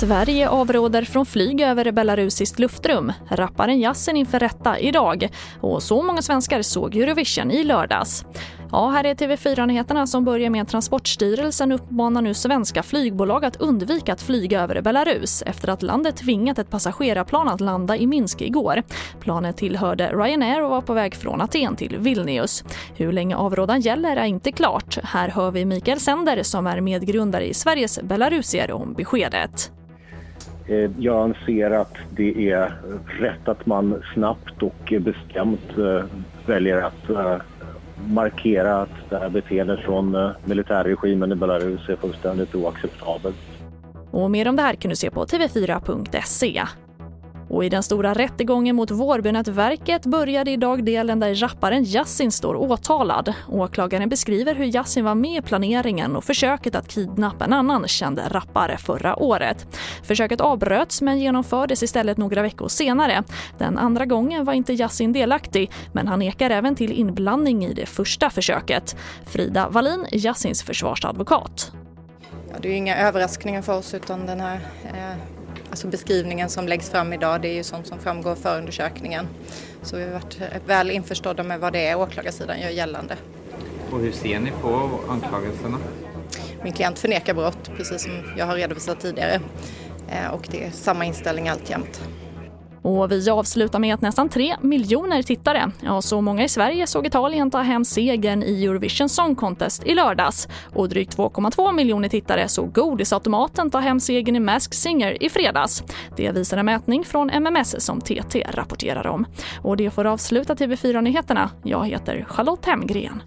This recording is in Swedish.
Sverige avråder från flyg över belarusiskt luftrum. Rapparen Yasin inför rätta idag. Och så många svenskar såg Eurovision i lördags. Ja, här är TV4-nyheterna som börjar med att Transportstyrelsen uppmanar nu svenska flygbolag att undvika att flyga över Belarus efter att landet tvingat ett passagerarplan att landa i Minsk igår. Planet tillhörde Ryanair och var på väg från Aten till Vilnius. Hur länge avrådan gäller är inte klart. Här hör vi Mikael Sender som är medgrundare i Sveriges Belarusier om beskedet. Eh, jag anser att det är rätt att man snabbt och bestämt eh, väljer att eh, markera att det här beteendet från eh, militärregimen i Belarus är fullständigt oacceptabelt. Och mer om det här kan du se på tv4.se. Och i den stora rättegången mot Vårbynätverket började idag delen där rapparen Yasin står åtalad. Åklagaren beskriver hur Yasin var med i planeringen och försöket att kidnappa en annan känd rappare förra året. Försöket avbröts men genomfördes istället några veckor senare. Den andra gången var inte Yasin delaktig men han nekar även till inblandning i det första försöket. Frida Wallin, Yassins försvarsadvokat. Ja, det är inga överraskningar för oss utan den här eh Alltså beskrivningen som läggs fram idag det är ju sånt som framgår av förundersökningen. Så vi har varit väl införstådda med vad det är åklagarsidan gör gällande. Och hur ser ni på anklagelserna? Min klient förnekar brott, precis som jag har redovisat tidigare. Eh, och det är samma inställning alltjämt. Och vi avslutar med att nästan 3 miljoner tittare, ja så många i Sverige såg Italien ta hem segern i Eurovision Song Contest i lördags. Och drygt 2,2 miljoner tittare såg Godisautomaten ta hem segern i Mask Singer i fredags. Det visar en mätning från MMS som TT rapporterar om. Och det får avsluta TV4-nyheterna. Jag heter Charlotte Hemgren.